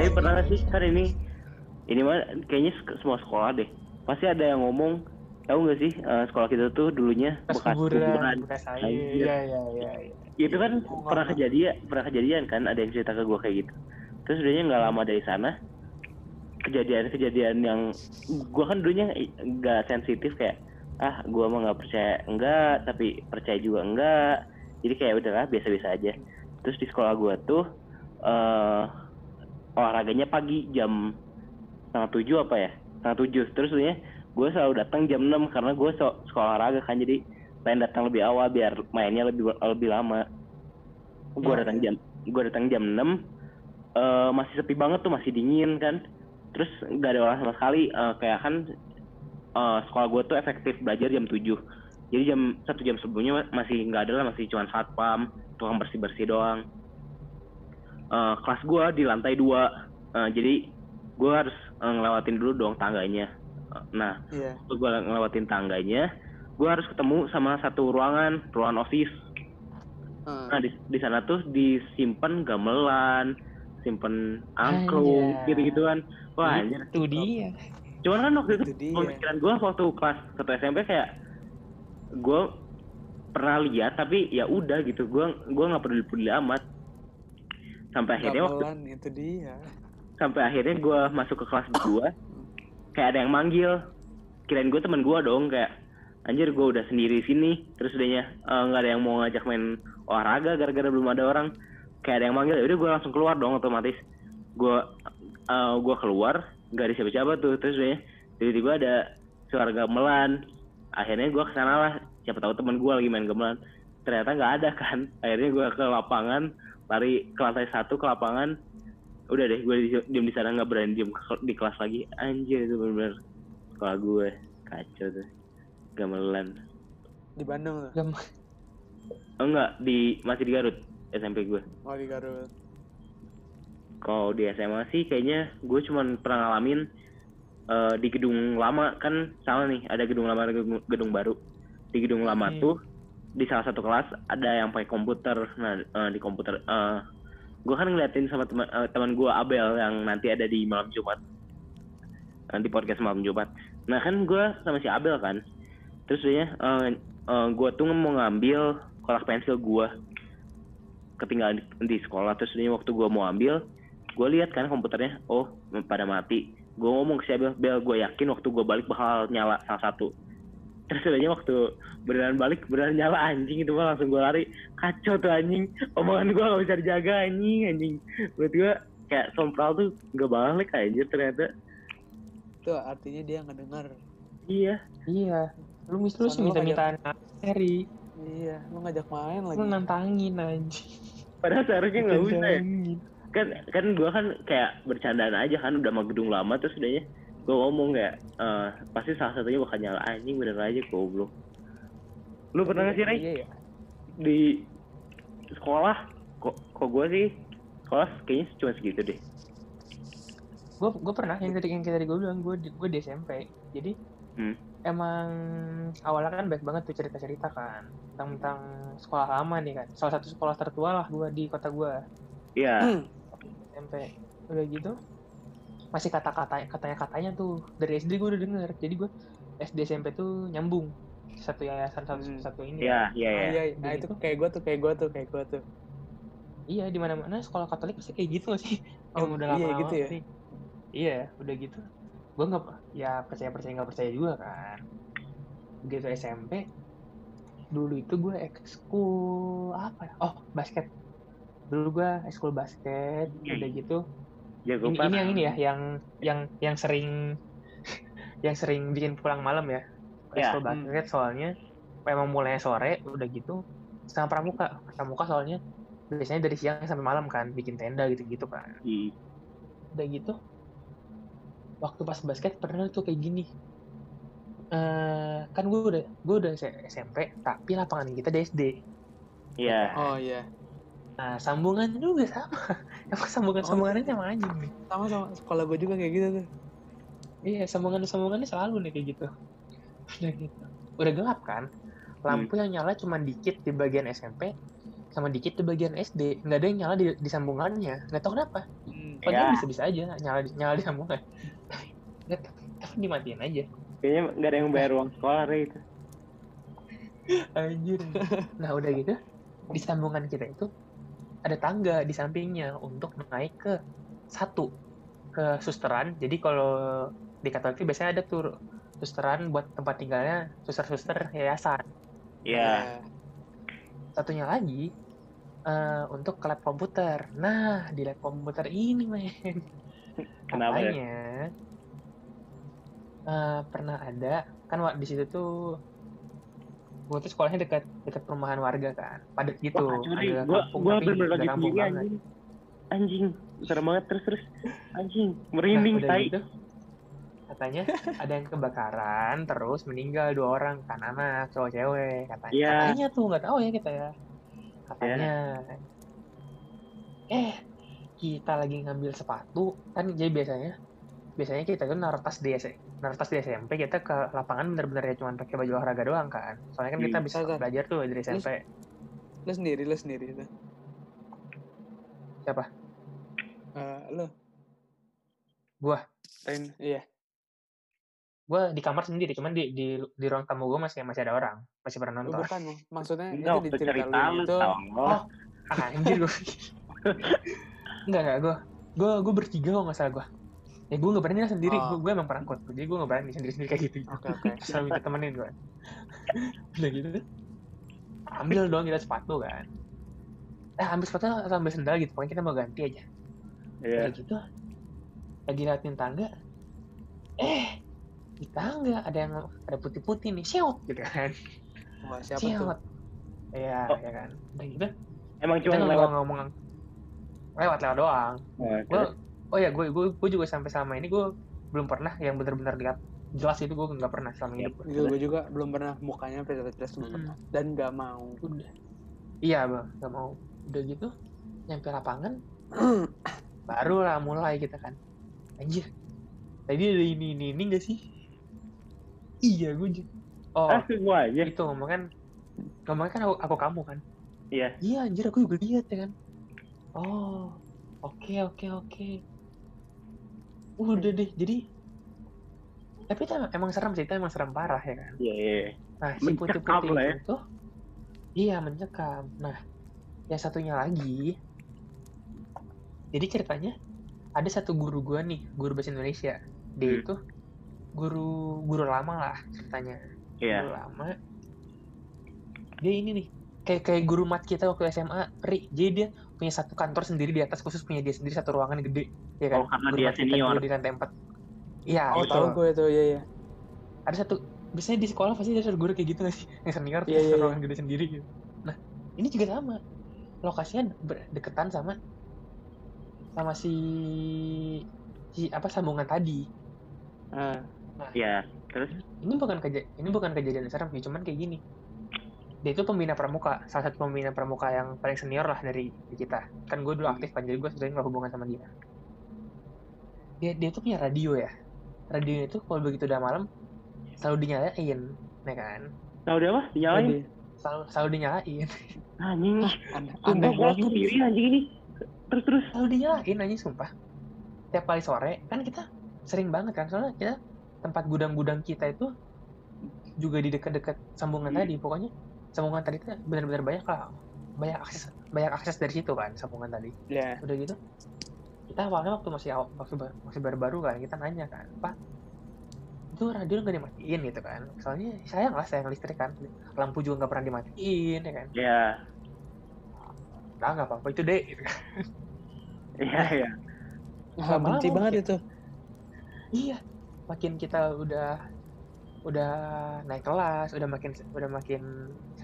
tapi pernah nggak sih kan ini? Ini mah kayaknya semua sekolah deh. Pasti ada yang ngomong tahu nggak sih eh, sekolah kita tuh dulunya bekas kuburan bekas air. Iya iya iya iya. itu kan Oh, pernah kejadian pernah kejadian kan ada yang cerita ke gue kayak gitu. Terus sebenarnya nggak lama dari sana kejadian-kejadian yang gue kan dulunya nggak sensitif kayak ah gue mah nggak percaya. Enggak tapi percaya juga enggak jadi kayak udahlah biasa-biasa aja. Terus di sekolah gue tuh eh olahraganya pagi jam setengah tujuh apa ya? Setengah tujuh. Terus sebenarnya gue selalu datang jam 6 karena gue so, sekolah olahraga kan jadi pengen datang lebih awal biar mainnya lebih lebih lama. Gue Ya, datang jam gue datang jam 6 eh masih sepi banget tuh masih dingin kan. Terus nggak ada orang sama sekali eh, kayak kan eh, sekolah gue tuh efektif belajar jam 7 jadi jam satu jam sebelumnya ma- masih nggak ada lah masih cuma satpam tukang bersih bersih doang Eh, kelas gue di lantai dua. Eh, jadi gue harus eh, ngelewatin dulu dong tangganya. Eh, nah waktu gue ngelewatin tangganya gue harus ketemu sama satu ruangan ruangan office. Eh, nah di, di sana tuh disimpan gamelan simpen angklung Anjay. gitu gituan wah anjir. itu dia. Cuman kan waktu itu, Itu pemikiran gue waktu kelas satu SMP kayak gue pernah lihat tapi ya udah gitu. Gue gue nggak peduli peduli amat sampai akhirnya waktu itu dia. sampai akhirnya gue masuk ke kelas 2 kayak ada yang manggil. Kirain gue teman gue dong kayak anjir gue udah sendiri sini. Terus udahnya eh, nggak ada yang mau ngajak main olahraga gara-gara belum ada orang. Kayak ada yang manggil ya udah gue langsung keluar dong otomatis. Gue eh, gue keluar nggak ada siapa-siapa tuh. Terus udahnya tiba-tiba ada suara gamelan. Akhirnya gue ke sana lah. Siapa tahu teman gue lagi main gamelan. Ternyata nggak ada kan. Akhirnya gue ke lapangan lari ke lantai satu ke lapangan udah deh gue di- diem di sana nggak berani diem di kelas lagi anjir itu bener-bener sekolah gue kacau tuh gamelan Di Bandung tuh. Gam- oh enggak di masih di Garut SMP gue Oh di Garut. kalau di SMA sih kayaknya gue cuman pernah ngalamin eh, di gedung lama kan sama nih ada gedung lama ada gedung, gedung baru di gedung lama Hmm. tuh di salah satu kelas ada yang pakai komputer. Nah eh, di komputer eh gue kan ngeliatin sama teman eh, teman gue Abel yang nanti ada di malam Jumat. Nanti podcast malam Jumat. Nah kan gue sama si Abel kan. Terus dia gue tuh mau ngambil kotak pensil gue ketinggalan di, di sekolah. Terus dia waktu gue mau ambil gue lihat kan komputernya. Oh pada mati. Gue ngomong ke si Abel Bel gue yakin waktu gue balik bakal nyala salah satu terus sebenarnya waktu beneran balik beneran nyala anjing itu mah langsung gue lari. Kacau tuh anjing. Omongan gue gak bisa dijaga anjing anjing. Buat gue kayak sompral tuh gak balik anjir ternyata. Itu artinya dia nggak dengar. iya. Iya. Lu mis lu sih minta-mintaan Harry. Iya, lu ngajak main lagi. lu nantangin aja padahal seharusnya nggak usah ya. Kan kan gue kan kayak bercandaan aja kan udah mau gedung lama terus udahnya gue ngomong kayak eh, pasti salah satunya bakal nyala. Anjing bener aja goblok. Lu pernah nggak sih Ray? Iya ya. di sekolah kok kok gue sih sekolah kayaknya cuma segitu deh. Gue gue pernah yang tadi yang tadi gue bilang gue di, gue di SMP jadi Hmm. emang awalnya kan baik banget tuh cerita cerita kan tentang tentang sekolah lama nih kan. Salah satu sekolah tertua lah gue di kota gue iya. Hmm. SMP udah gitu masih kata kata katanya katanya tuh. Dari SD gue udah denger. Jadi gue SD SMP tuh nyambung. Satu yayasan satu Hmm. satu ini. Iya iya Oh, iya iya, nah itu kayak gue tuh, kayak gue tuh, kayak gue tuh. iya di mana mana sekolah Katolik pasti kayak gitu gak sih Oh, Yang udah iya lama-lama gitu ya? pasti. iya udah gitu. Gue nggak ya percaya percaya nggak percaya juga kan. Gitu SMP dulu itu gue ekskul apa ya? Oh basket. Dulu gue ekskul basket Hmm. udah gitu jago ini, ini parah. yang ini ya yang yang yang sering yang sering bikin pulang malam ya Ya, basket soalnya emang mulainya sore udah gitu setengah pramuka pramuka soalnya biasanya dari siang sampai malam kan bikin tenda gitu gitu kan Hmm. udah gitu waktu pas basket pernah tuh kayak gini eh kan gue udah gue udah SMP tapi lapangan kita di SD iya Oh iya. Nah sambungan juga sama. Emang sambungan sambungannya sama aja nih Sama sama sekolah gue juga kayak gitu tuh. iya sambungan sambungannya selalu nih kayak gitu. Udah gitu. Udah gelap kan? Lampu yang nyala cuma dikit di bagian SMP sama dikit di bagian SD nggak ada yang nyala di, di sambungannya. Nggak tahu kenapa. Hmm. padahal Ya. bisa-bisa aja nyala nyala di sambungan. Nggak tapi dimatiin aja. Kayaknya nggak ada yang bayar uang sekolah itu. Anjir. Nah udah gitu, di sambungan kita itu ada tangga di sampingnya untuk naik ke satu ke susteran. Jadi kalau di Katolik itu biasanya ada tuh susteran buat tempat tinggalnya suster-suster yayasan. Iya. Satunya lagi eh, untuk ke lab komputer. Nah di lab komputer ini men, Kenapa ya? katanya eh, pernah ada kan di situ tuh gue tuh sekolahnya dekat dekat perumahan warga kan padat gitu Wah, curi. ada Gua kampung gua tapi bener kampung banget. anjing. Anjing, serem banget terus terus. Anjing, Nah, merinding udah tai. gitu, katanya ada yang kebakaran terus meninggal dua orang kan anak cowok cewek katanya Iya. katanya tuh nggak tahu ya kita ya katanya eh kita lagi ngambil sepatu kan jadi biasanya biasanya kita tuh naruh tas di S- naruh tas di SMP kita ke lapangan bener-bener ya cuma pakai baju olahraga doang kan soalnya kan kita Hmm. bisa Salah. belajar tuh dari SMP Lo sendiri, lo sendiri itu. Siapa? Eh, lo. Gua. Tain, iya. gue di kamar sendiri cuman di di di ruang tamu gue masih masih ada orang masih pernah Oh, nonton bukan, maksudnya Enggak, itu di cerita lu lu itu. Oh. ah, anjir gue enggak enggak gue gue gue bertiga kok nggak salah gue ya gue nggak berani lah sendiri. Oh. gue gue emang penakut jadi gue nggak berani sendiri sendiri kayak gitu. Oke, oke. selalu minta temenin gue udah gitu ambil dong kita sepatu kan. Eh ambil sepatu atau ambil sendal gitu. Pokoknya kita mau ganti aja. Iya. udah gitu. Lagi liatin tangga. Eh di tangga ada yang ada putih-putih nih. Siot gitu kan. Wah, siapa siot iya Oh. ya kan. Udah gitu. Emang cuma lewat. ngomong lewat lewat doang. Nah, gue oh ya gue gue gue juga sampai sama ini gue belum pernah yang benar-benar lihat. Jelas itu gue nggak pernah selama hidup gue Itu gue juga belum pernah mukanya jelas belum Hmm. pernah. Dan nggak mau. udah. Iya bang nggak mau. Udah gitu nyampe lapangan baru lah mulai kita kan. Anjir. Tadi ada ini ini ini gak sih? Iya gue juga oh Ah, semuanya. itu ngomong kan ngomong kan aku, aku kamu kan? Iya. iya anjir aku juga lihat ya kan. Oh oke oke oke udah deh jadi tapi itu emang, serem sih itu emang serem parah ya kan Iya, iya. Nah, si putih-putih ya. itu iya mencekam. Nah, yang satunya lagi, jadi ceritanya ada satu guru gua nih, guru bahasa Indonesia. Dia Hmm. itu guru guru lama lah ceritanya. Iya. Guru lama. Dia ini nih, kayak kayak guru mat kita waktu SMA, Ri. Jadi dia punya satu kantor sendiri di atas khusus punya dia sendiri satu ruangan gede, ya kan? Oh, karena Guru dia senior. di lantai 4. Iya, Oh, betul tahu gue itu, iya iya. ada satu biasanya di sekolah pasti ada satu guru kayak gitu nggak sih yang senior Iya, terus iya, ruangan gede sendiri gitu nah ini juga sama lokasinya berdeketan sama sama si si apa sambungan tadi Ah, Iya. Terus ini bukan keja ini bukan kejadian serem sih cuman kayak gini dia itu pembina pramuka salah satu pembina pramuka yang paling senior lah dari kita kan gue dulu aktif kan jadi gue sering hubungan sama dia dia dia tuh punya radio ya radionya itu kalau begitu udah malam selalu dinyalain ya kan tahu dia apa? Dinyalain. selalu selalu dinyalain Anjing. aneh, Sumpah aneh banget. sendiri anjing ini. Terus terus. selalu dinyalain aja sumpah tiap kali sore kan kita sering banget kan soalnya kita tempat gudang-gudang kita itu juga di dekat-dekat sambungan tadi pokoknya sambungan tadi itu benar-benar banyak lah banyak akses banyak akses dari situ kan sambungan tadi Ya, udah gitu kita awalnya waktu masih aw- waktu ba- masih baru-baru kan kita nanya kan pak itu radio nggak dimatiin gitu kan soalnya sayang lah sayang listrik kan lampu juga nggak pernah dimatiin ya kan Iya. nah nggak apa-apa itu deh gitu kan. Iya, iya. ah, Lama-lama benci banget itu. Iya, makin kita udah udah naik kelas, udah makin udah makin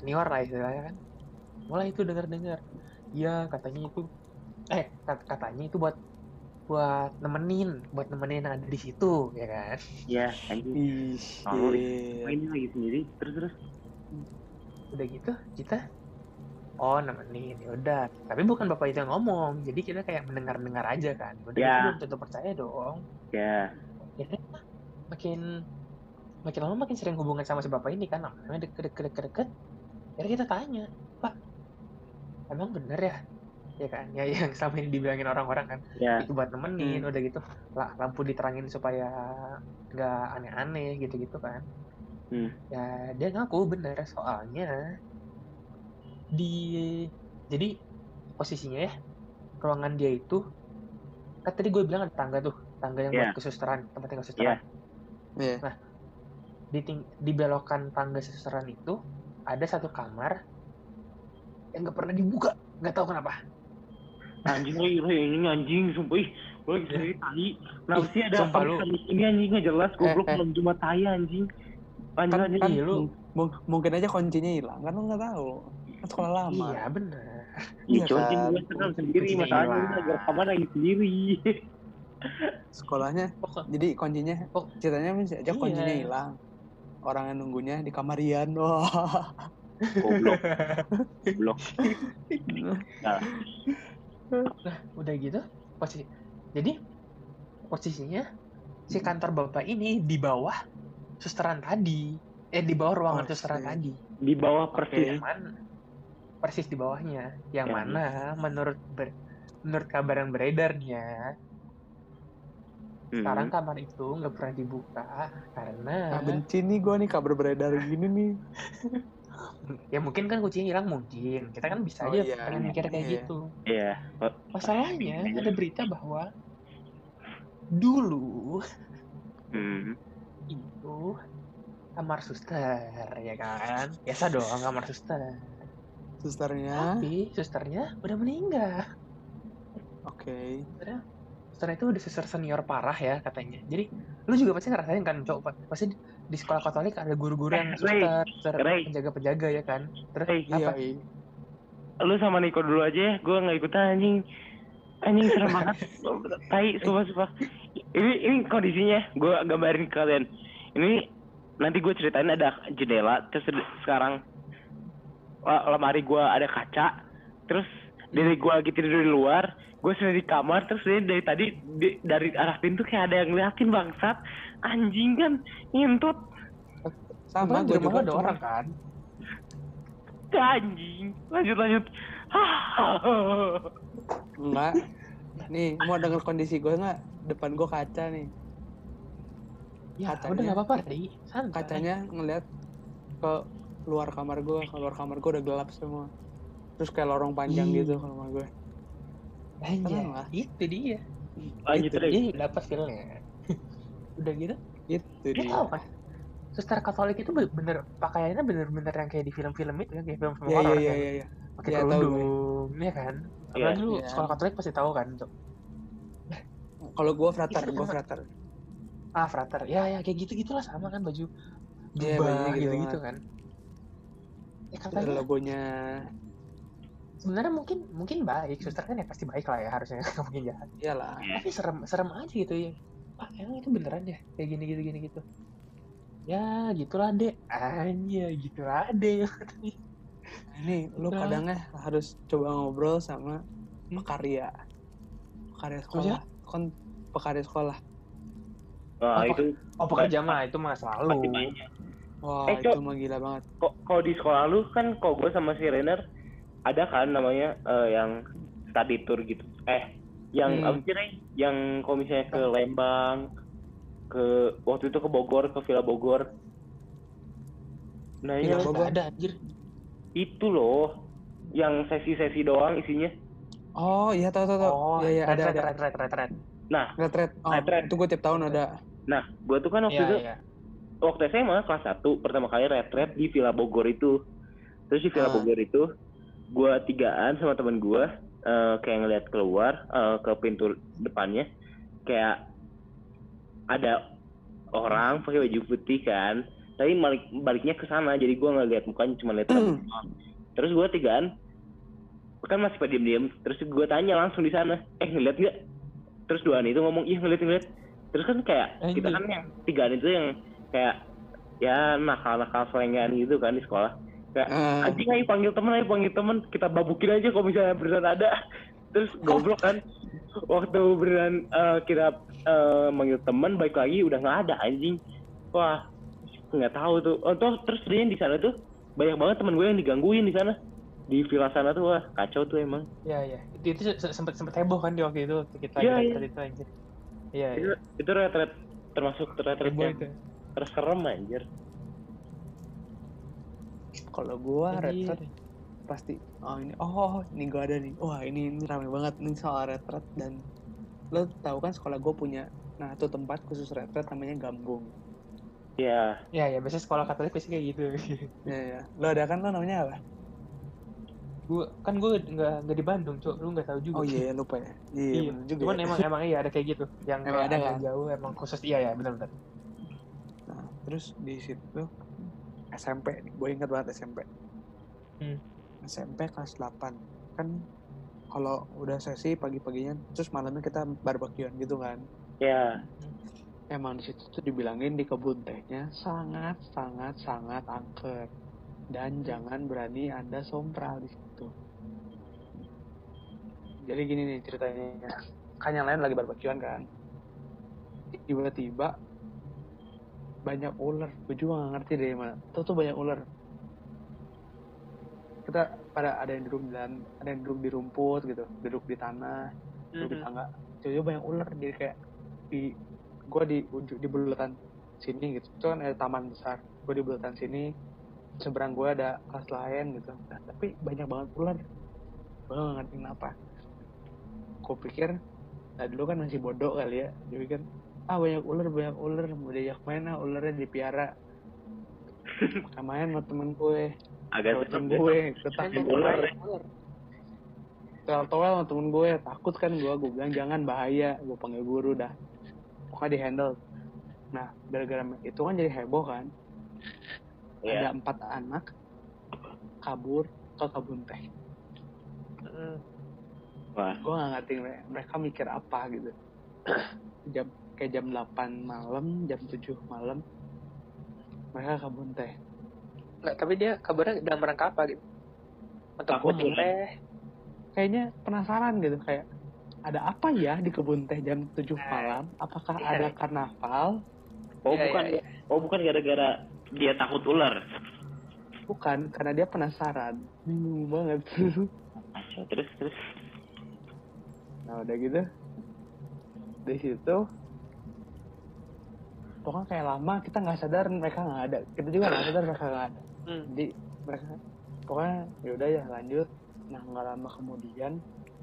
senior lah istilahnya kan. Mulai itu dengar-dengar. Iya, katanya itu eh kat- katanya itu buat buat nemenin, buat nemenin yang ada di situ, ya kan. Iya, anjing. Ih, Oh, iya. Ini lagi sendiri. Terus terus. Udah gitu, kita oh nemenin, ya udah. Tapi bukan bapak itu yang ngomong, jadi kita kayak mendengar-dengar aja kan. Udah Ya. gitu belum tentu percaya dong. Ya. ya kan, makin makin lama makin sering hubungan sama si bapak ini kan namanya deket deket deket deket akhirnya kita tanya pak emang bener ya ya kan ya yang selama ini dibilangin orang-orang kan ya itu buat nemenin Hmm. udah gitu lah lampu diterangin supaya nggak aneh-aneh gitu-gitu kan Hmm. ya dia ngaku bener soalnya di jadi posisinya ya ruangan dia itu kan tadi gue bilang ada tangga tuh tangga yang Iya. buat kesusteran tempat tinggal kesusteran Iya. di ting- di belokan tangga kesusteran itu ada satu kamar yang nggak pernah dibuka nggak tahu kenapa anjing ini anjing sumpah ih gue sendiri tai kenapa Ih, sih ada apa lu. ini anjing nggak jelas goblok Eh, eh. belum cuma tai anjing anjing Kan, anjing kan lu- mung- mungkin aja kuncinya hilang kan lu nggak tahu kan sekolah lama iya bener Iya, cuma kan? gue sekarang sendiri Kuncinya masalahnya gak kamar lagi sendiri. sekolahnya jadi kuncinya Oh. ceritanya aja Iya. kuncinya hilang orang yang nunggunya di kamar Ian wah Goblok. Goblok. Nah, Nah, udah gitu posisi jadi posisinya si kantor bapak ini di bawah susteran tadi eh di bawah ruangan Oke. susteran tadi di bawah persis. yang mana persis di bawahnya yang Ya. mana menurut ber- menurut kabar yang beredar nih ya Hmm. sekarang kamar itu nggak pernah dibuka karena nah, benci nih gue nih kabar beredar gini nih ya mungkin kan kuncinya hilang mungkin kita kan bisa Oh, aja iya. pengen mikir kayak Iya. gitu Iya. Masalahnya ada berita bahwa dulu Hmm. itu kamar suster ya kan biasa dong kamar suster susternya tapi susternya udah meninggal oke suster itu udah suster senior parah ya katanya jadi lu juga pasti ngerasain kan cowok pasti di- sekolah katolik ada guru-guru yang Eh, suster penjaga-penjaga ya kan terus Ray, iya apa iya. Lu sama Niko dulu aja ya, gue nggak ikutan anjing. Anjing serem banget. Tai, sumpah, sumpah. Ini, ini kondisinya, gue gambarin ke kalian. Ini nanti gue ceritain ada jendela, terus sekarang lemari gue ada kaca, terus dari gue lagi tidur di luar, gue sendiri di kamar, terus dia dari tadi di- dari arah pintu kayak ada yang ngeliatin bangsat, anjing kan, ngintut, sama gue rumah juga ada orang kan? Anjing, lanjut lanjut. enggak. Nih mau denger kondisi gue nggak depan gue kaca nih. Ya Kacanya- udah nggak apa-apa Ri. Santai. Kacanya ngeliat ke luar kamar gue keluar kamar gue udah gelap semua terus kayak lorong panjang Ih. gitu kamar gue Anjay, lah. itu dia Lanjut Gitu. Ray. Dia dapat feelnya. Udah gitu, itu dia tahu kan? Suster Katolik itu bener pakaiannya bener-bener yang kayak di film-film itu kan, kayak film-film iya iya horor iya kan. iya iya Pakai Iya, tahu gue. kerudung, ya kan? Apalagi lu Iya. sekolah Katolik pasti tahu kan tuh. kalau gue frater Iya, gue sama. frater Ah, frater. Ya, ya kayak gitu-gitulah sama kan baju Iya, jubah gitu gitu-gitu banget. kan. Ya katanya logonya sebenarnya mungkin mungkin baik, suster kan ya pasti baik lah ya harusnya nggak mungkin jahat. iyalah Tapi serem serem aja gitu ya. Pak, emang itu beneran ya kayak gini gitu gini gitu. Ya, gitulah deh. Anya, gitulah deh. ini lu Udah. kadangnya harus coba ngobrol sama Hmm? pekarya pekarya sekolah kon pekarya sekolah Wah, Apa? itu Oh, pekerja mah itu mah selalu. wah Eh, itu mah gila banget kok kalau di sekolah lu kan kok gue sama si Renner ada kan namanya eh, yang study tour gitu eh yang Hmm. apa sih Ray? yang kalau misalnya ke Lembang ke waktu itu ke Bogor ke Villa Bogor nah Villa iya Bogor. Ada anjir. itu loh yang sesi-sesi doang isinya oh iya tahu tahu tahu Oh, iya iya red, ada red, ada red, red, red, red. nah red red oh Red Red. itu gue tiap tahun ada nah gue tuh kan waktu Iya, itu iya. waktu SMA kelas 1 pertama kali retret di Villa Bogor itu terus di Villa Ah. Bogor itu gue tigaan sama teman gue eh, kayak ngeliat keluar eh, ke pintu depannya kayak ada orang pakai baju putih kan tapi balik baliknya ke sana jadi gue nggak lihat mukanya cuma lihat doang. terus gue tigaan kan masih pada diem-diem terus gue tanya langsung di sana eh ngeliat nggak? Terus duaan itu ngomong iya ngeliat ngeliat. Terus kan kayak kita kan yang tigaan itu yang kayak ya nakal-nakal selengean gitu kan di sekolah kayak Eh, anjing ayo panggil temen ayo panggil temen. Kita babukin aja kalau misalnya beneran ada. Terus goblok kan. Waktu beneran eh, kita eh, manggil temen baik lagi udah nggak ada anjing. Wah nggak tahu tuh. Oh, toh, terus dia di sana tuh banyak banget temen gue yang digangguin di sana. Di villa sana tuh wah kacau tuh emang. Iya iya. Itu itu se- sempet sempet heboh kan di waktu itu kita retret itu anjir. Iya itu iya. itu retret termasuk retret yang terserem anjir Kalau gua retret pasti oh ini oh ini gua ada nih wah ini ini rame banget nih soal retret dan lo tahu kan sekolah gue punya nah itu tempat khusus retret namanya Gambung ya Iya iya. Biasanya sekolah Katolik pasti kayak gitu. ya ya lo ada kan lo namanya apa gua kan gue nggak nggak di Bandung, cok. Lu nggak tahu juga. oh iya lupa ya iya, Iya. bener juga Cuman ya. emang emang iya ada kayak gitu. Yang Emang ada kan? jauh emang khusus iya ya benar-benar. Nah, terus di situ SMP nih, gue ingat banget SMP. Hmm. SMP kelas 8. Kan kalau udah sesi pagi-paginya, terus malamnya kita barbekyuan gitu kan. ya Emang di situ tuh dibilangin di kebun tehnya sangat sangat sangat angker. Dan jangan berani Anda sompral di situ. Jadi gini nih ceritanya. Kan yang lain lagi barbekyuan kan. Tiba-tiba banyak ular. Gue juga gak ngerti dari mana. Tuh tuh banyak ular. Kita pada ada yang duduk di dan ada yang duduk di rumput gitu, duduk di tanah, duduk di tangga. Tiba-tiba banyak ular. Jadi kayak di gue di ujung di bulatan sini gitu. Itu kan ada taman besar. Gue di bulatan sini. Seberang gue ada kelas lain gitu. Nah, tapi banyak banget ular. Gue gak ngerti kenapa. Gue pikir, nah dulu kan masih bodoh kali ya. Jadi pikir, ah banyak ular banyak ular. Mau diajak main ah ularnya dipiara main sama temen gue. Agak temen gue ketakut Ular. towel sama temen gue takut kan gue. Gue bilang jangan bahaya. Gue panggil guru dah. Pokoknya di handle nah gara-gara itu kan jadi heboh kan. Ya ada empat anak kabur ke kebun teh. Mm. wah. gue gak ngerti mere- mereka mikir apa gitu. Jam kayak jam 8 malam jam 7 malam. Mereka ke kebun teh. Nggak, tapi dia kabarnya dalam rangka apa gitu? Untuk ya. teh. kayaknya penasaran gitu kayak ada apa ya di kebun teh jam 7 malam? Apakah Iya. ada karnaval? Oh Iya, bukan. iya, oh bukan gara-gara dia takut ular. Bukan karena dia penasaran. Bingung banget. Terus terus. Nah udah gitu. Di situ pokoknya kayak lama kita nggak sadar mereka nggak ada. Kita juga nggak sadar mereka nggak ada. Hmm. jadi mereka pokoknya ya udah ya lanjut. Nah nggak lama kemudian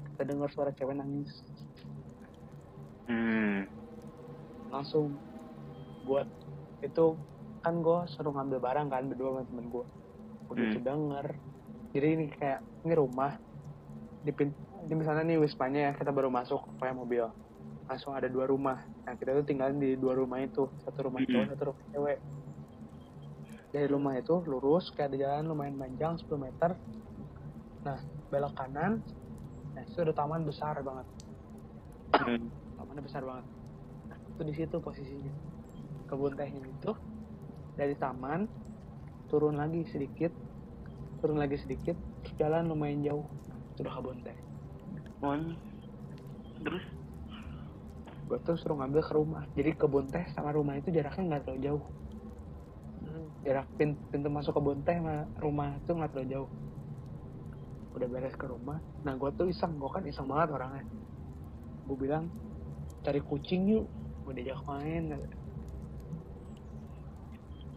kita dengar suara cewek nangis. Hmm. Langsung buat itu kan gue suruh ngambil barang kan berdua sama temen gue udah Hmm. denger. Jadi ini kayak ini rumah. Di pin di misalnya nih wismanya ya kita baru masuk pakai mobil langsung ada dua rumah. Nah kita tuh tinggalin di dua rumah itu. Satu rumah Hmm. cowok satu rumah cewek. Dari rumah itu lurus kayak ada jalan lumayan panjang 10 meter. Nah belok kanan nah itu ada taman besar banget. Hmm. tamannya besar banget. Nah, itu di situ posisinya. Kebun tehnya itu dari taman turun lagi sedikit turun lagi sedikit jalan lumayan jauh. Itu udah kebun teh. Mon. terus gue tuh suruh ngambil ke rumah. Jadi kebun teh sama rumah itu jaraknya nggak terlalu jauh. Jarak pin- pintu masuk kebun teh sama rumah itu nggak terlalu jauh. Udah beres ke rumah. Nah gue tuh iseng. Gue kan iseng banget orangnya. Gue bilang cari kucing yuk. Gue diajak main.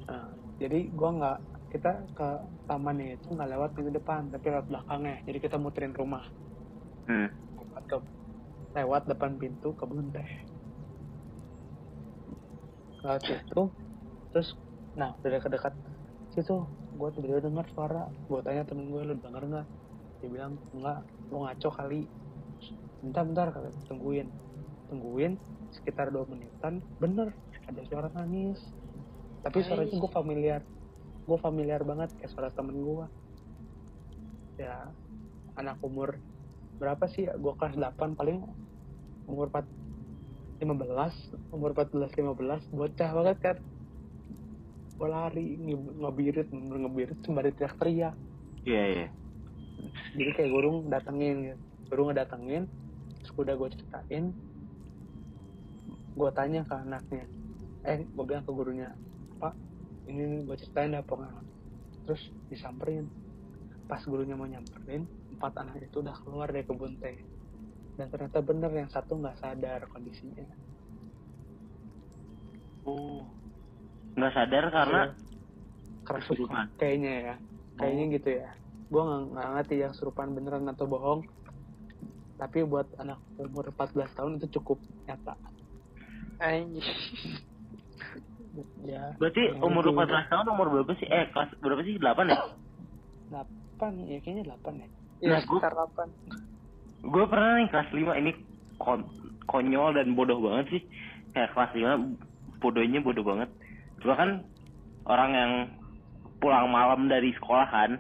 Nah, jadi gue nggak kita ke tamannya itu nggak lewat pintu depan tapi lewat belakangnya. Jadi kita muterin rumah. Hmm. ke lewat depan pintu kebun teh lewat situ terus nah udah dekat-dekat situ gue tiba-tiba dengar suara. Gue tanya temen gue lu denger nggak? Dia bilang enggak lu ngaco kali. Bentar bentar kata tungguin. Tungguin sekitar dua menitan bener ada suara nangis. Tapi suara itu gue familiar. Gue familiar banget kayak suara temen gue ya anak umur berapa sih gue kelas 8 paling umur 4 15 umur 14 15 bocah banget kan gue lari nge- ngebirit ngebirit sembari teriak-teriak. Iya iya. Jadi kayak guru datengin gitu. Guru ngedatengin terus udah gue ceritain gue tanya ke anaknya. Eh gue bilang ke gurunya pak ini gue ceritain ada pengalaman terus disamperin. Pas gurunya mau nyamperin empat anak itu udah keluar dari kebun teh dan ternyata bener yang satu nggak sadar kondisinya Oh. Nggak sadar karena kerasukan Kesurupan. kayaknya ya kayaknya gitu ya gua nggak ngerti yang serupan beneran atau bohong tapi buat anak umur 14 tahun itu cukup nyata ya berarti umur lu 14 tahun umur berapa sih? Eh, kelas berapa sih? 8 ya? delapan ya kayaknya delapan ya Iya, Nah, sekitar 8. Gue pernah nih kelas 5 ini kon- konyol dan bodoh banget sih. Kayak kelas 5 bodohnya bodoh banget. Gue kan orang yang pulang malam dari sekolah kan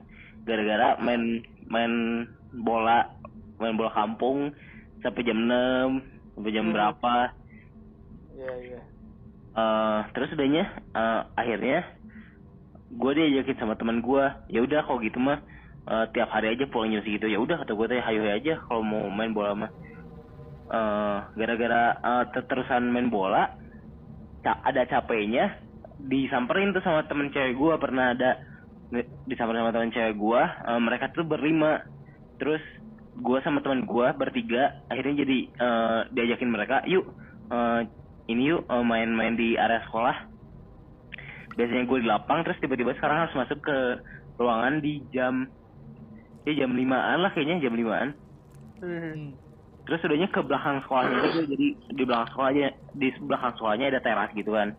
gara-gara main main bola main bola kampung sampai jam 6 sampai jam Hmm. berapa iya iya eh terus udahnya eh, akhirnya gue diajakin sama teman gue ya udah kalau gitu mah eh, tiap hari aja pulang jam segitu. Ya udah kata gue teh hayo aja kalau mau main bola mah. Eh, gara-gara eh, terusan main bola ca- ada capeknya disamperin tuh sama temen cewek gue pernah ada disamperin sama temen cewek gue eh, mereka tuh berlima. Terus gue sama teman gue bertiga akhirnya jadi eh, diajakin mereka yuk eh, ini yuk eh, main-main di area sekolah. Biasanya gue di lapang terus tiba-tiba sekarang harus masuk ke ruangan di jam ya jam limaan lah kayaknya jam limaan Hmm. terus udahnya ke belakang sekolahnya juga jadi di belakang sekolahnya di belakang sekolahnya ada teras gitu kan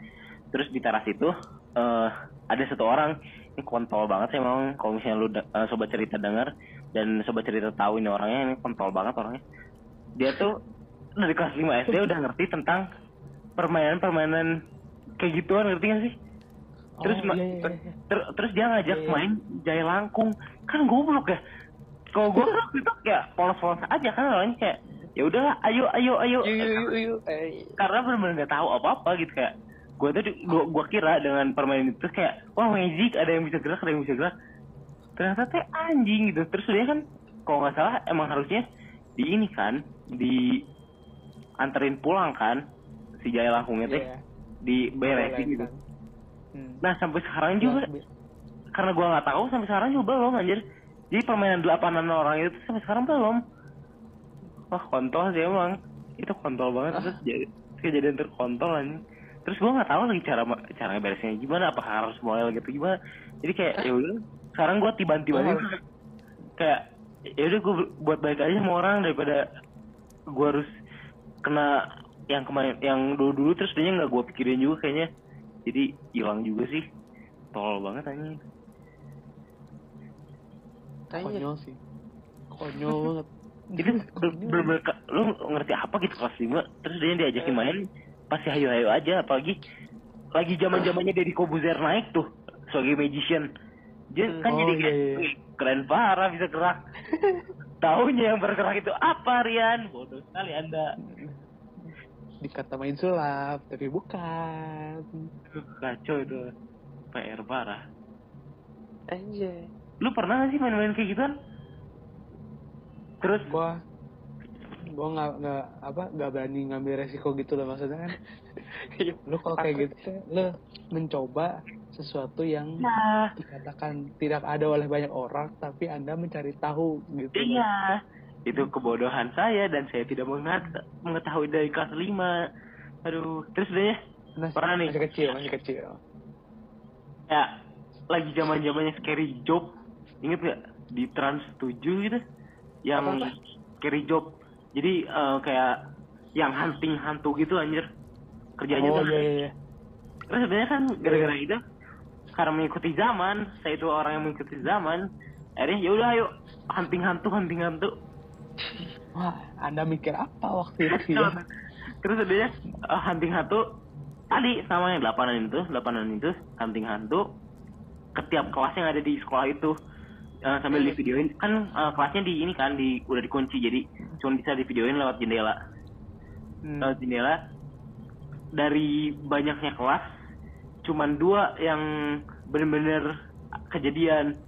terus di teras itu eh ada satu orang ini kontol banget sih emang kalau misalnya lu eh, sobat cerita dengar dan sobat cerita tahu ini orangnya ini kontol banget orangnya dia tuh dari kelas 5 SD udah ngerti tentang permainan-permainan kayak gituan ngerti gak sih terus Oh, iya, iya, iya. ter- terus dia ngajak Iya, iya. main jaya langkung kan goblok ya kalau gue itu kayak polos-polos aja kan orangnya kayak ya udahlah ayo ayo ayo yuk, yuk. Eh, karena benar-benar nggak tahu apa-apa gitu kayak gue tuh di- gua, gua kira dengan permainan itu kayak wah magic ada yang bisa gerak ada yang bisa gerak ternyata teh anjing gitu terus dia kan kalau nggak salah emang harusnya di ini kan di anterin pulang kan si jaya langkungnya teh Iya. diberesin gitu Kan. Hmm. nah sampai sekarang juga Ya, karena gua nggak tahu sampai sekarang juga belum anjir jadi permainan delapanan orang itu sampai sekarang belum. Wah kontol sih emang. Itu kontol banget. Terus jadi kejadian terkontol anjing. Terus gua nggak tahu lagi cara cara beresnya gimana apakah harus mulai gitu gimana. Jadi kayak ya udah sekarang gua tiba-tiba Oh. kayak ya udah gua buat baik aja sama orang daripada gua harus kena yang kemarin yang dulu dulu terus dia nggak gua pikirin juga kayaknya. Jadi hilang juga sih. Tolol banget anjing. Konyol sih. Konyol banget. Bener-bener ke- lu ngerti apa gitu kelas 5 terus dia diajakin main pasti hayo-hayo aja apalagi lagi zaman zamannya Deddy Kobuzer naik tuh sebagai magician. Dia kan Oh, jadi iya, iya. "Wih, keren parah bisa gerak. Tahunya yang bergerak itu apa Rian? Bodoh sekali anda. Dikata main sulap tapi bukan. Kacau itu. PR parah. Anjir. Lu pernah gak sih main-main kayak gituan? Terus? Gua gua nggak nggak apa nggak berani ngambil resiko gitu loh maksudnya kan. Lu kalau kayak gitu lu mencoba sesuatu yang nah. dikatakan tidak ada oleh banyak orang tapi anda mencari tahu gitu. Iya, itu kebodohan saya dan saya tidak mengat- mengetahui dari kelas 5. Aduh, terus deh. Masih, Pernah nih. masih kecil masih kecil. Ya lagi zaman zamannya scary job, inget gak di Trans 7 gitu, yang scary job. Jadi eh, kayak yang hunting hantu gitu anjir kerjanya oh tuh. iya iya iya. Terus sebenarnya kan gara-gara itu karena mengikuti zaman, saya itu orang yang mengikuti zaman. Akhirnya ya udah ayo hunting hantu hunting hantu. wah anda mikir apa waktu itu ya Terus adanya uh, hunting hantu tadi sama yang delapanan itu, delapanan itu hunting hantu ke tiap kelas yang ada di sekolah itu Uh, sambil di videoin kan uh, kelasnya di ini kan di udah dikunci. Jadi cuma bisa di videoin lewat jendela. Hmm. lewat jendela. Dari banyaknya kelas cuman dua yang bener-bener kejadian.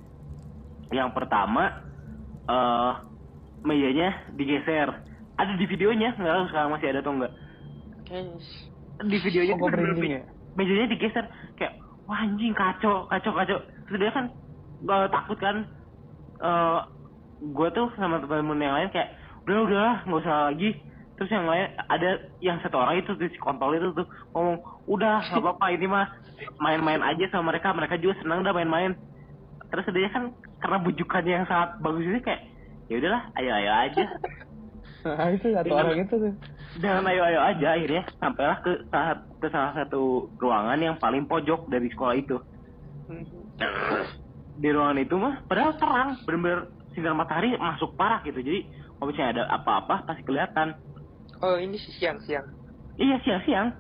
Yang pertama eh mejanya digeser. Ada di videonya nggak tahu sekarang masih ada atau enggak di videonya Oh, merinding me- ya? mejanya digeser. Kayak wah anjing kacau kacau kacau. Terus dia kan eh, takut kan eh gue tuh sama temen-temen yang lain kayak udah udah nggak usah lagi. Terus yang lain ada yang satu orang itu si kontol itu tuh ngomong udah nggak apa-apa ini mah main-main aja sama mereka mereka juga senang dah main-main. Terus dia kan karena bujukannya yang sangat bagus ini kayak ya udahlah ayo ayo aja. Nah itu satu Dengan- orang itu tuh. jangan ayo ayo aja akhirnya sampailah ke saat ke salah satu ruangan yang paling pojok dari sekolah itu di ruangan itu mah padahal terang bener-bener sinar matahari masuk parah gitu. Jadi kalau misalnya ada apa-apa pasti kelihatan. Oh ini sih siang-siang. iya siang-siang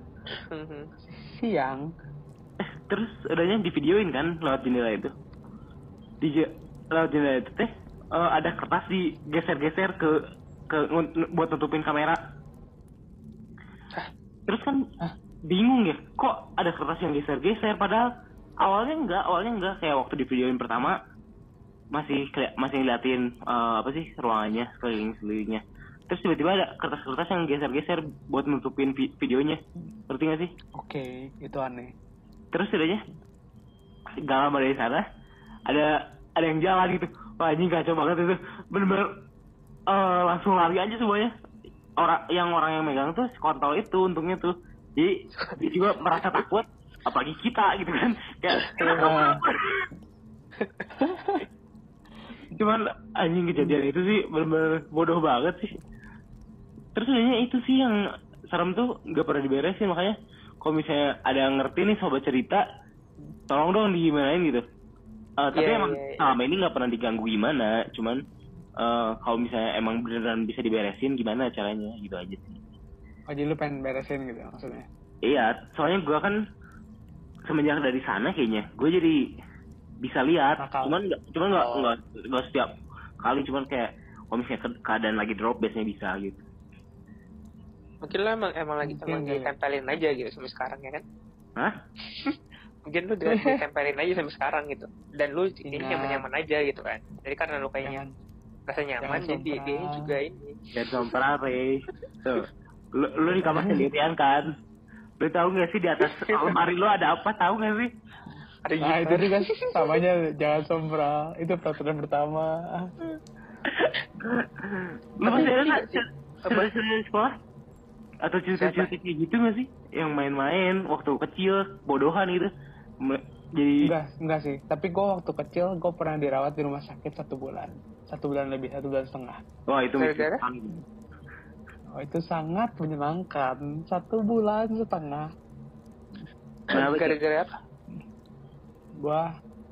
Mhm. siang? Eh terus udahnya di videoin kan lewat jendela itu. Di je- lewat jendela itu teh eh, ada kertas digeser-geser ke ke buat tutupin kamera. Terus kan bingung ya kok ada kertas yang geser-geser padahal awalnya enggak awalnya enggak. Kayak waktu di videoin pertama masih keli- masih ngeliatin eh, apa sih ruangannya sekeliling sekelilingnya terus tiba-tiba ada kertas-kertas yang geser-geser buat nutupin vi- videonya. Ngerti gak sih? Oke itu aneh. Terus udahnya gak lama dari sana ada ada yang jalan gitu. Wah ini kacau banget itu. Bener-bener eh, langsung lari aja semuanya. Orang yang orang yang megang tuh kontol itu untungnya tuh. Jadi dia juga merasa takut apalagi kita gitu kan. Kayak cuman anjing kejadian itu sih bener-bener bodoh banget sih. Terus udahnya itu sih yang serem tuh nggak pernah diberesin makanya kalau misalnya ada yang ngerti nih sobat cerita tolong dong digimanain gitu. Eh, tapi Iya, emang iya, iya. selama ini nggak pernah diganggu gimana cuman eh, kalau misalnya emang beneran bisa diberesin gimana caranya gitu aja sih. Oh jadi lu pengen beresin gitu maksudnya? Iya soalnya gua kan semenjak dari sana kayaknya gue jadi bisa lihat Nakal. cuman nggak cuman nggak Oh. nggak nggak setiap kali cuman kayak kalau misalnya ke- keadaan lagi drop biasanya bisa gitu Mungkin lo emang emang lagi Mungkin emang kali. ditempelin aja gitu sampai sekarang ya kan? Hah? Mungkin lu ditempelin aja sampai sekarang gitu. Dan lu ini Ingat. nyaman-nyaman aja gitu kan. Jadi karena lu kayaknya rasa nyaman jadi dia juga ini. dan somprare tuh lu, lu di kamar sendirian kan lu tahu nggak sih di atas lemari lu ada apa? Tahu nggak sih? Ada nah itu juga samanya jangan sombra. Itu peraturan pertama. Lu masih ada di sekolah? Atau cerita-cerita kayak gitu nggak sih? Yang main-main waktu kecil bodohan gitu. Jadi enggak enggak sih. Tapi gue waktu kecil gue pernah dirawat di rumah sakit satu bulan. Satu bulan lebih satu bulan setengah. Wah itu Gara-gara? Oh itu sangat menyenangkan satu bulan setengah Kenapa? Gara-gara apa? gue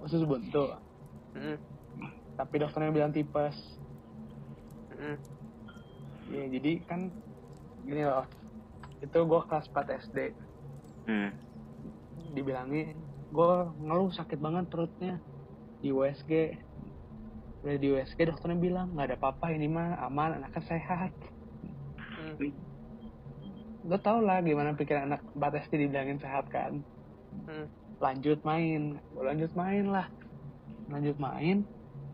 usus buntu Hmm. tapi dokternya bilang tipes Hmm. ya jadi kan gini loh itu gue kelas 4 SD hmm. dibilangin gue ngeluh sakit banget perutnya di USG udah di USG dokternya bilang nggak ada apa-apa ini mah aman anaknya sehat Hmm. lo tau lah gimana pikiran anak 4 SD dibilangin sehat kan? Hmm. lanjut main. Gue lanjut main lah. Lanjut main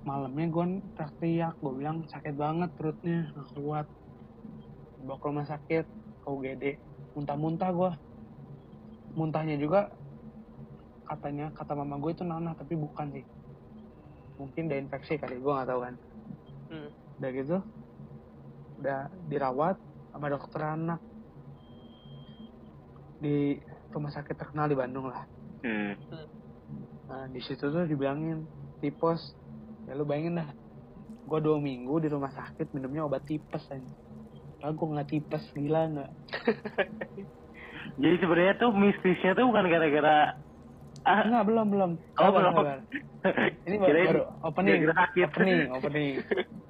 malamnya gue teriak gue bilang sakit banget perutnya nggak kuat. Bawa ke rumah sakit ke UGD muntah-muntah gue muntahnya juga katanya kata mama gue itu nanah tapi bukan sih. Mungkin udah infeksi kali gue nggak tahu kan. Hmm. udah gitu udah dirawat sama dokter anak di rumah sakit terkenal di Bandung lah Hmm. Nah, di situ tuh dibilangin tipes. Ya lu bayangin dah. Gua dua minggu di rumah sakit minumnya obat tipes aja. Padahal gua nggak tipes, gila nggak? jadi sebenarnya tuh mistisnya tuh bukan gara-gara ah Enggak, belum, belum. Oh, belum. Ini baru, baru opening. Opening, opening.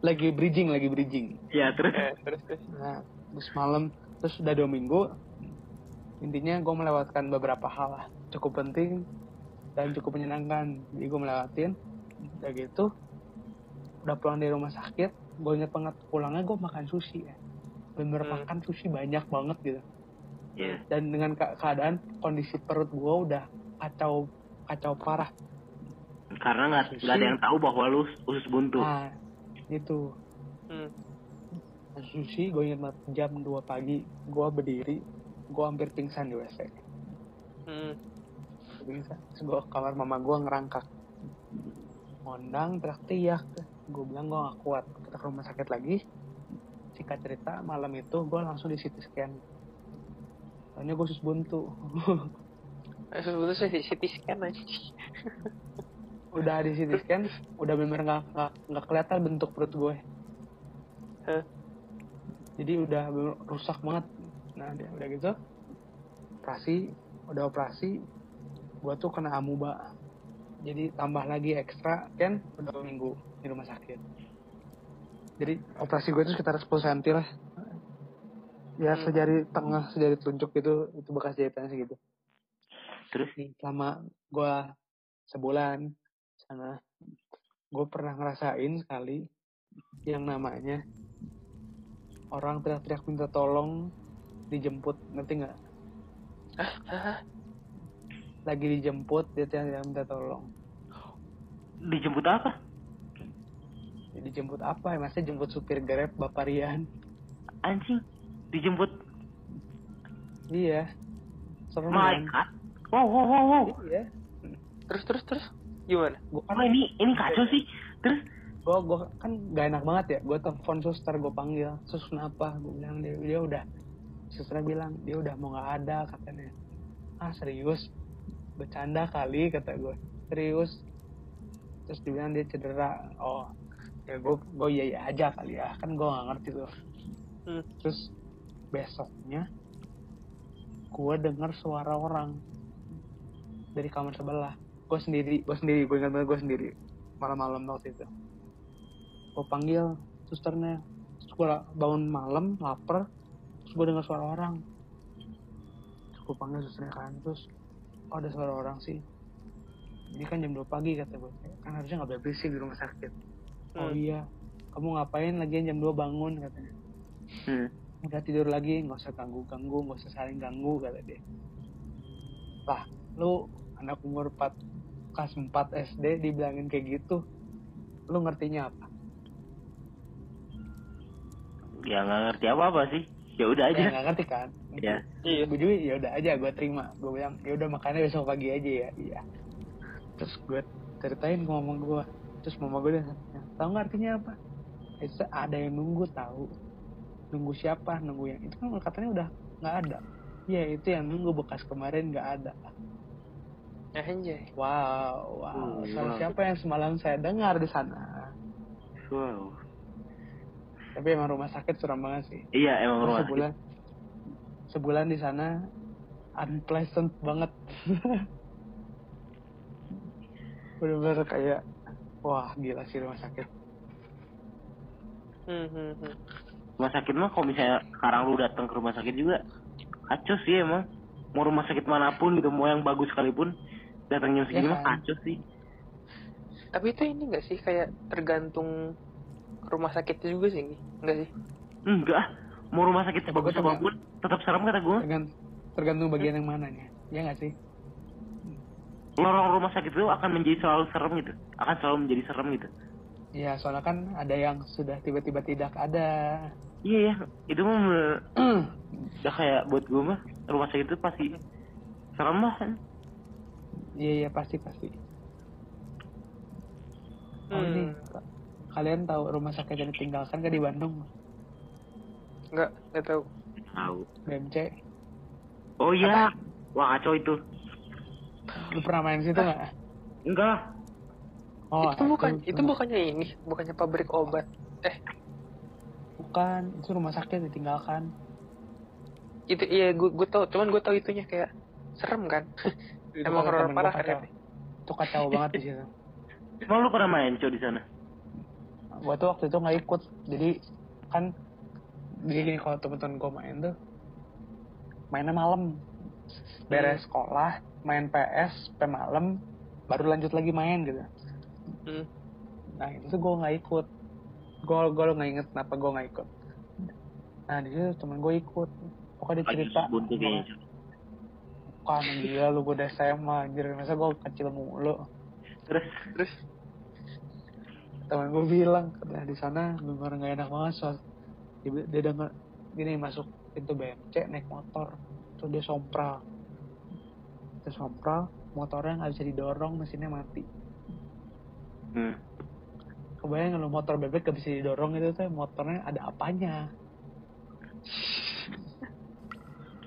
lagi bridging, lagi bridging. ya terus Eh, terus terus. Nah, terus malam, terus udah dua minggu. Intinya gue melewatkan beberapa hal lah. Cukup penting dan cukup menyenangkan. Jadi gue melewatin. Udah gitu, udah pulang dari rumah sakit. Gue inget banget pulangnya gue makan sushi ya. Bener Hmm. makan sushi banyak banget gitu. ya Dan dengan ke- keadaan kondisi perut gue udah kacau kacau parah. karena nggak ada yang tahu bahwa lu usus buntu Nah, itu. Hmm. sushi gue inget banget jam 2 pagi gue berdiri gue hampir pingsan di WC Hmm. pingsan gue kamar mama gue ngerangkak. Ngondang teriak-teriak. Gue bilang gue gak kuat kita ke rumah sakit lagi. Singkat cerita malam itu gue langsung di CT scan. Soalnya gue sus buntu. Eh, Sebetulnya saya di CT scan aja. udah di CT scan udah bener nggak nggak kelihatan bentuk perut gue Hah? jadi udah bener- rusak banget nah dia udah gitu operasi udah operasi gue tuh kena amuba jadi tambah lagi ekstra kan udah minggu di rumah sakit jadi operasi gue itu sekitar 10 cm lah ya Hmm. sejari tengah sejari telunjuk gitu itu bekas jahitannya segitu Terus? nih selama gue sebulan sana gue pernah ngerasain sekali yang namanya orang teriak-teriak minta tolong dijemput ngerti nggak lagi dijemput dia teriak minta tolong Dijemput apa? Ya, dijemput apa ya masnya jemput supir grab bapak Rian Anjing. Dijemput. iya serem My kan God. Wow, wow, wow, wow. iya Terus terus terus gimana? gue Apa kan ini? Ini kacau sih. Terus gue gue kan gak enak banget ya. Gue telepon suster gue panggil. Sus kenapa? Gue bilang dia dia udah suster bilang dia udah mau nggak ada katanya. Ah serius? Bercanda kali kata gue serius? Terus dibilang dia cedera. Oh ya gue gue iya iya aja kali ya. Kan gue nggak ngerti tuh. Hmm. terus besoknya gue dengar suara orang dari kamar sebelah gue sendiri gue sendiri gue ingat banget gue sendiri. Malam-malam waktu itu. Gue panggil susternya. Terus gue bangun malam lapar. Terus gue dengar suara orang. Terus gue panggil susternya kan. Terus oh ada suara orang sih. Ini kan jam 2 pagi kata gue kan harusnya nggak boleh berisik di rumah sakit. Oh Hmm. iya. Kamu ngapain lagi jam 2 bangun? katanya. Hmm. udah tidur lagi. Nggak usah ganggu ganggu nggak usah saling ganggu kata dia. Lah lu anak umur 4 kelas 4 SD dibilangin kayak gitu lu ngertinya apa? Ya nggak ngerti apa apa sih. Ya udah aja. ya nggak ngerti kan? Ya. Iya. gue juga ya udah aja gue terima. Gue bilang ya udah makannya besok pagi aja ya. Iya. Terus gue ceritain ke mama gue terus mama gue udah tahu nggak artinya apa? Itu ada yang nunggu tahu. Nunggu siapa? Nunggu yang itu kan katanya udah nggak ada. Iya itu yang nunggu bekas kemarin nggak ada. Ya anjay. wow wow Hmm, Suara wow. siapa yang semalam saya dengar di sana Wow. tapi emang rumah sakit seram banget sih Iya emang Terus rumah. sebulan sebulan di sana unpleasant banget bener-bener kayak wah gila sih rumah sakit Hmm, hmm, hmm. Rumah sakit mah kalau misalnya sekarang lu datang ke rumah sakit juga kacau sih emang. Mau rumah sakit mana pun gitu, mau yang bagus sekalipun datang jam segini Ya mah kan? kacau sih. Tapi itu ini nggak sih kayak tergantung rumah sakitnya juga sih? Enggak sih? Enggak, mau rumah sakit sebagus apa pun tetap serem kata gue. tergantung tergantung bagian yang mananya ya nggak sih Lorong rumah sakit itu akan menjadi selalu serem gitu, akan selalu menjadi serem gitu. ya soalnya kan ada yang sudah tiba-tiba tidak ada Iya ya, itu mah udah kayak buat gue mah rumah sakit itu pasti serem lah. Iya iya pasti pasti oh ini Hmm. kalian tahu rumah sakit yang ditinggalkan kan di Bandung Enggak, enggak tahu. Tahu. BMC Oh iya, wah kacau itu. lu pernah main situ nggak Enggak, oh itu bukan itu rumah- bukannya ini, bukannya pabrik obat. Eh, bukan itu rumah sakit ditinggalkan itu iya gue gue tahu, cuman gue tahu itunya kayak serem kan. Itu Emang horor parah kacau. kan? itu kacau banget di situ. Emang lu pernah main cow di sana? gua tuh waktu itu nggak ikut. Jadi kan jadi gini kalau temen-temen gua main tuh mainnya malam. Beres sekolah main PS sampai malam baru lanjut lagi main gitu. Hmm. nah itu tuh gua nggak ikut. Gua gua nggak inget kenapa gua nggak ikut. Nah di situ temen gua ikut. Pokoknya dia cerita buntu kayaknya. Cow. kan gila lu gua udah SMA anjir. Masa gua kecil mulu. Terus, Terus? Temen gue bilang katanya di sana benar nggak enak banget soal dia, dia denger gini masuk pintu BMC naik motor. Terus dia sompral. Terus sompral motornya nggak bisa didorong mesinnya mati. Hmm. kebayang kalau motor bebek gak bisa didorong itu tuh motornya ada apanya?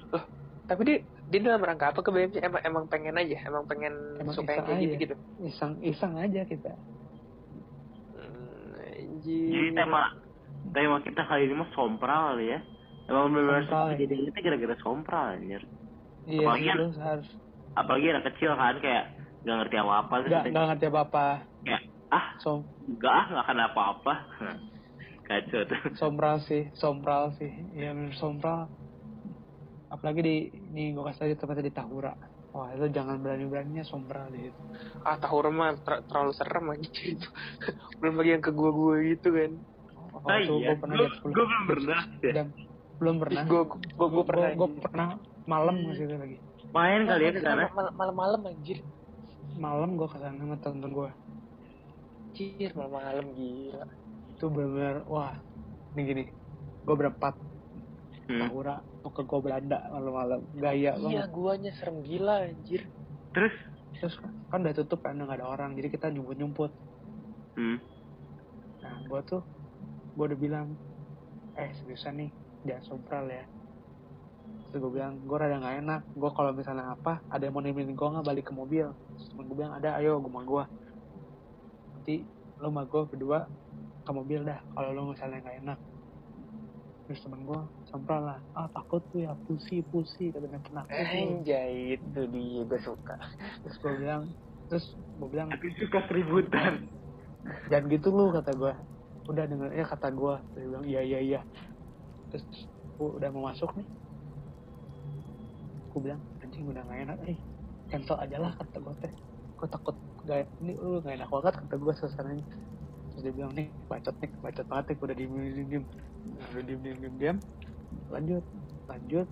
Tapi dia dia dalam rangka apa ke BMC? Emang emang pengen aja, emang pengen Emang suka yang kayak gitu gitu. iseng iseng aja kita Hmm, Jadi tema tema kita kali ini mah sompral kali ya. Emang benar Sompral, ya. kejadian itu gara-gara sompral anjir. iya Apalagi kan- harus Apalagi anak kecil kan kayak nggak ngerti apa-apa terus nggak kita nggak ngerti apa apa kayak ah so enggak ah nggak akan apa-apa. Kacau tuh. sombral sih sombral sih iya bener sombral apalagi di nih gue kasih aja tempatnya di Tahura wah itu jangan berani beraninya sombral di situ Ah tahu mah ter- terlalu serem aja itu. Belum lagi yang ke gua-gua gitu kan. oh, Ah, itu iya. gue pernah Gua- lihat sepuluh gua belum pernah. ya. dan belum pernah Gue gue gue pernah. gue pernah malam ke situ lagi Main kali ya ke sana. Mal- Malam-malam anjir. malam gue ke sana sama temen gue Anjir malam-malam gila. itu bener wah ini gini gue berempat Hmm. Tahura mau ke gue Belanda malam-malam. Gaya Iya banget. guanya serem gila anjir. Terus? Terus kan udah tutup kan udah gak ada orang jadi kita nyumput nyumput hmm. nah gue tuh gue udah bilang eh seriusan nih jangan sompral ya. Terus gue bilang gue rada gak enak. Gue kalau misalnya apa ada yang mau nemenin gue nggak balik ke mobil. Terus gue bilang ada ayo gue sama gue nanti lo sama gue berdua ke mobil dah kalau lo misalnya gak enak terus temen gue sompral lah. Ah takut tuh ya pusi pusi katanya penakut lu." Anjay itu dia gue suka. terus gue bilang terus gue bilang Tapi suka keributan. jangan gitu lu kata gue udah denger ya kata gue dia bilang iya iya iya. Terus gue udah mau masuk nih. Gue bilang anjing udah gak enak eh cancel aja lah kata gue teh. Gue takut gak ini lu gak enak banget kata gue suasananya terus dia bilang nih bacot nih bacot banget nih udah diem diem diem udah diem diem diem diem. Lanjut lanjut.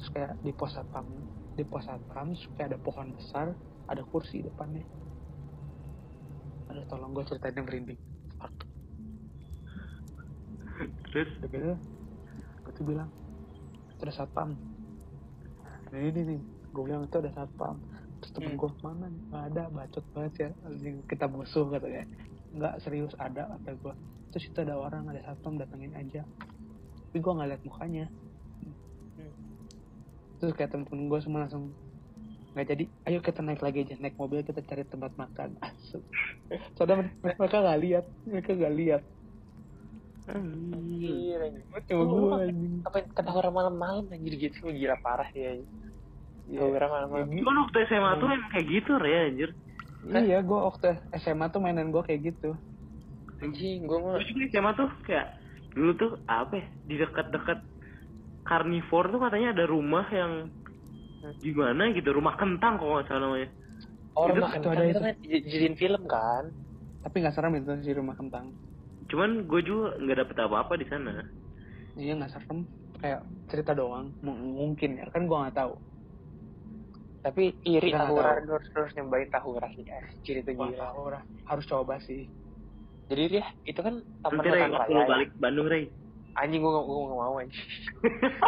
Terus kayak di pos satpam di pos satpam kayak ada pohon besar ada kursi depannya. Aduh tolong gue ceritain yang merinding. Fuck. Terus? Udah gitu gue tuh bilang ada satpam. Nah ini nih gue bilang itu ada satpam. Terus temen Hmm. gue mana nggak ada bacot banget ya kita musuh katanya nggak serius ada kata gue terus itu ada orang ada satpam datengin aja. Tapi gue nggak liat mukanya. Terus kayak temen-temen gue semua langsung nggak jadi ayo kita naik lagi aja naik mobil kita cari tempat makan. Soalnya mereka mereka nggak lihat mereka nggak lihat Anjir anjir. cuma gue anjing. Apa ketahuan malam-malam anjir gitu gila parah ya. Ketahuan malam-malam. Cuman waktu SMA tuh emang kayak gitu ya anjir. Iya, gue waktu SMA tuh mainan gue kayak gitu. Anjing gue mah Gue juga SMA tuh kayak dulu tuh apa ya di dekat-dekat karnivor tuh katanya ada rumah yang gimana gitu rumah kentang kok nggak salah namanya Oh, Itu- rumah itu kentang ada itu itu. kan j- jadiin film kan? Tapi nggak serem itu si rumah kentang. cuman gue juga nggak dapet apa-apa di sana Iya nggak serem. Kayak cerita doang. M- mungkin ya, kan gue nggak tahu. Tapi iri nggak tahura tahu. terus terus nyobain tahura sih anjir itu Wah, gila. tahu lah. Harus coba sih. Jadi dia itu kan taman nanti Ray raya. ya. balik Bandung Ray Anjing gue gak, gua gak mau anjing.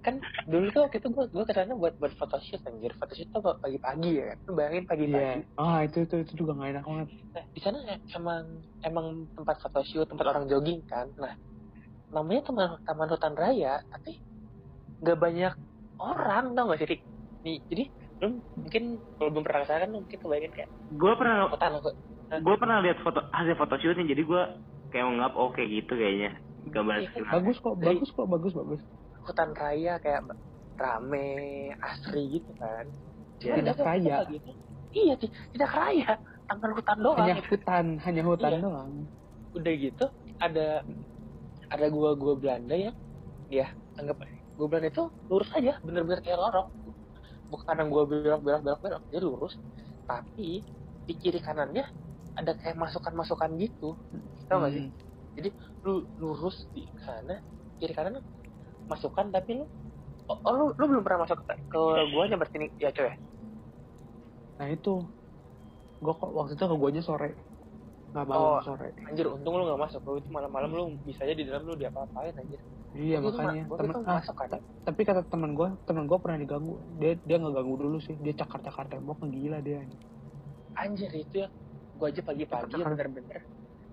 kan dulu tuh waktu itu gue gue ke sana buat buat photoshoot anjir photoshoot tuh pagi-pagi ya kan Lu bayangin pagi-pagi Iya. Ah itu itu itu juga nggak enak banget. nah di sana emang emang tempat photoshoot tempat orang jogging kan nah namanya taman taman hutan raya tapi nggak banyak orang tau gak sih? Nih jadi lu mungkin kalau belum pernah ke sana kan mungkin kebayangin kayak gue pernah hutan gue pernah lihat foto hasil photoshootnya jadi gue kayak menganggap oke gitu kayaknya gambar Iya, Bagus kok, Dari- bagus kok, bagus bagus. hutan raya kayak rame asri gitu kan Tidak ada kaya. apa gitu. iya ti- tidak kaya taman hutan doang Hanya hutan, hanya hutan Iya. doang. udah gitu ada ada gua gua Belanda ya ya anggap aja gua Belanda itu lurus aja bener-bener kayak lorong bukan yang gua belok belok belok belok dia lurus. Tapi di kiri kanannya ada kayak masukan-masukan gitu. Tau gak sih? Hmm. lu lurus di sana kiri kanan masukan tapi lu oh, oh, lu lu belum pernah masuk ke, ke guanya berarti nih ya coy Nah itu, gue kok waktu itu ke guanya sore, nggak malam Oh. sore. anjir untung lu gak masuk. Lu itu malam-malam lu bisa aja di dalam lu diapa-apain anjir Iya tuh makanya. ma- gua Temen, ah, masuk kan ta- tapi kata teman gue, teman gue pernah diganggu. Dia dia nggak ganggu dulu sih, dia cakar-cakar tembok gila dia. anjir itu ya gue aja pagi-pagi ya bener-bener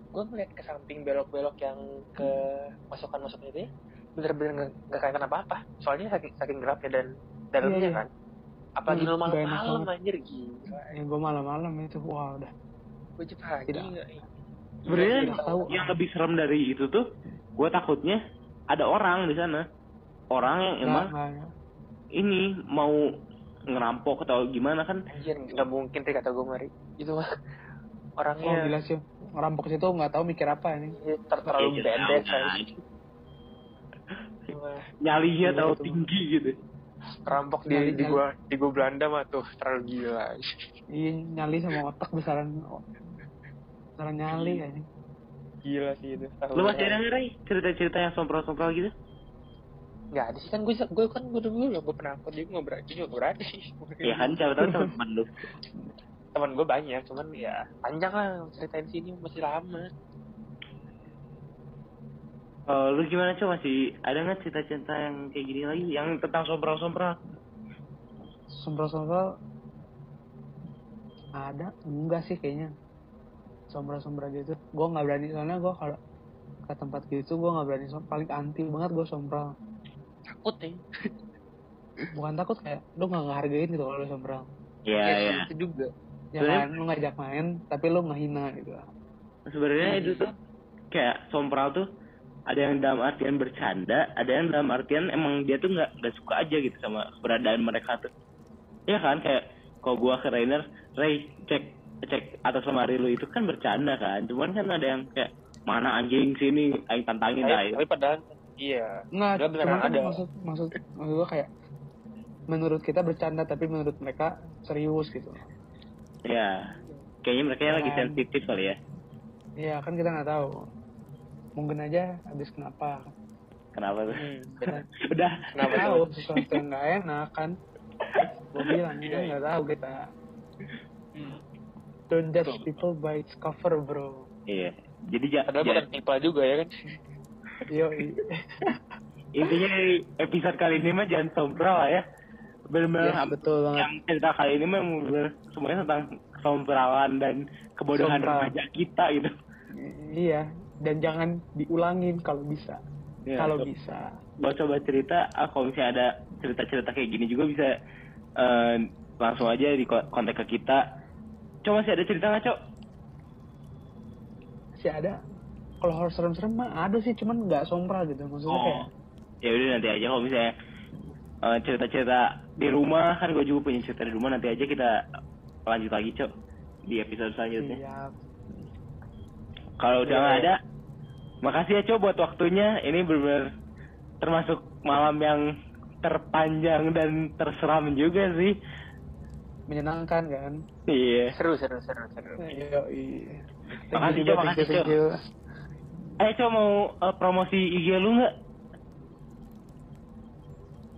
gue ngeliat ke samping belok-belok yang ke masukan-masukan itu ya bener-bener nggak nggak kelihatan apa-apa soalnya saking saking gelapnya dan dalamnya Iya, iya. kan apalagi lu nggak enak malam-malam banget. anjir gila yang gue malam-malam itu wah udah gue aja pagi nggak Sebenarnya tahu. yang lebih serem dari itu tuh, gue takutnya ada orang di sana, orang yang emang Nggak- nggak- ini mau ngerampok atau gimana kan? anjir nggak mungkin sih kata gue mari itu mah oh orangnya gila sih rampok situ nggak tahu mikir apa ini ter- terlalu Ya, tahu kan. aja. Wah, Nyalinya terlalu itu. tinggi gitu. rampok di di gua di gua Belanda mah tuh terlalu gila iya nyali sama otak besaran besaran nyali Iya. Gila sih itu Lu masih ada nggak Ray? cerita-cerita yang sompral-sompral gitu? nggak ada sih kan gue gue kan gue dulu gue pernah akut juga nggak berani juga berani sih Ya kan, siapa tahu teman lu. teman gue banyak cuman ya panjang lah ceritain sini masih lama Oh, lu gimana coba masih ada nggak cerita-cerita yang kayak gini lagi? Yang tentang sompral-sompral? sombral-sombral ada enggak sih kayaknya sombral-sombral gitu. Gue nggak berani soalnya gue kalau ke tempat gitu gue nggak berani som- paling anti banget gue sombral takut ya. Bukan takut kayak lu nggak ngehargain gitu kalau lu sombral Iya, Iya. ya. sih, itu juga. Ya Sebenarnya- kan lu ngajak main tapi lu ngehina gitu. Sebenarnya itu tuh kayak sompral tuh ada yang dalam artian bercanda, ada yang dalam artian emang dia tuh nggak nggak suka aja gitu sama keberadaan mereka tuh. Iya kan kayak kalau gua ke Rainer, Ray cek cek atas lemari lu itu kan bercanda kan, cuman kan ada yang kayak mana anjing sini, aing tantangin lah. tapi, padahal iya nggak Nggak cuman kan ada. maksud maksud maksud gue kayak menurut kita bercanda tapi menurut mereka serius gitu Ya, kayaknya mereka lagi Kan. sensitif kali ya. Iya kan kita nggak tahu mungkin aja habis kenapa Kenapa tuh? hmm, Udah, kenapa Nggak tahu tuh sesuatu yang nggak enak kan gue bilang Iya, kan iya. nggak tahu kita. Don't judge people by its cover bro iya. Jadi ja, padahal ja- bukan tipe juga ya kan yo intinya dari episode kali ini mah jangan sompral lah ya. Benar-benar Yes, betul banget yang cerita kali ini bener- semuanya tentang sompralan dan kebodohan Sompral. remaja kita gitu. iya dan jangan diulangin kalau bisa Ya, kalau so- bisa Buat coba cerita, ah, kalau misalnya ada cerita-cerita kayak gini juga bisa eh, langsung aja di ko- kontak ke kita. Coba masih ada cerita nggak, Cok? sih ada kalau horror serem-serem mah ada sih cuman nggak sompral gitu maksudnya kayak Oh, ya udah nanti aja kalau misalnya eh, cerita-cerita di rumah kan gue juga punya cerita di rumah nanti aja kita lanjut lagi, Cok, di episode selanjutnya. siap Kalau udah nggak iya. ada, makasih ya Cok buat waktunya. Ini benar termasuk malam yang terpanjang dan terseram juga sih. Menyenangkan kan Iya. seru seru seru seru yo iya Makasih, Jo, makasih, you. Eh Cok mau eh, promosi IG lu nggak?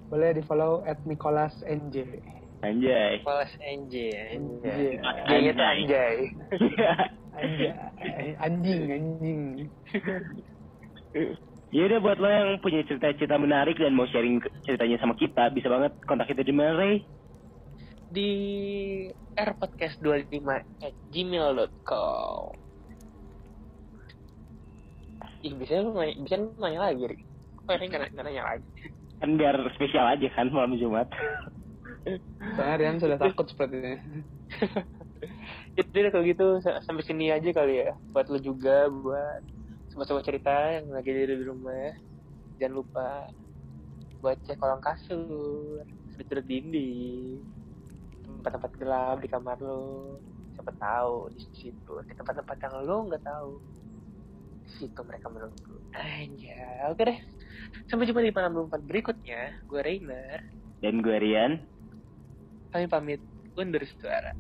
boleh di follow at Nicholas NJ Anjay. Kelas NJ Anjay. anjay itu anjay Anjay, anjing anjing ya udah buat lo yang punya cerita-cerita menarik dan mau sharing ceritanya sama kita, bisa banget kontak kita di mana, Ray? Di rpodcast25 at gmail.com Ih, bisa lu nanya, bisa lu nanya lagi, Rik. Kok ini nggak nggak nanya lagi? Kan biar spesial aja kan malam Jumat. soalnya Rian sudah takut sepertinya Itu deh kalau gitu, sa- sampai sini aja kali ya. Buat lu juga, buat sobat-sobat cerita yang lagi di rumah. Jangan lupa buat cek kolong kasur, sudut-sudut dinding, tempat-tempat gelap di kamar lo. Siapa tahu di situ, di tempat-tempat yang lo nggak tahu. Di situ mereka menunggu. Anjay, oke deh. Sampai jumpa di malam 24 berikutnya. Gue Rainer. Dan gue Rian. Kami pamit undur suara.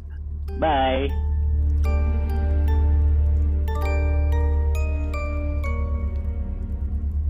Bye.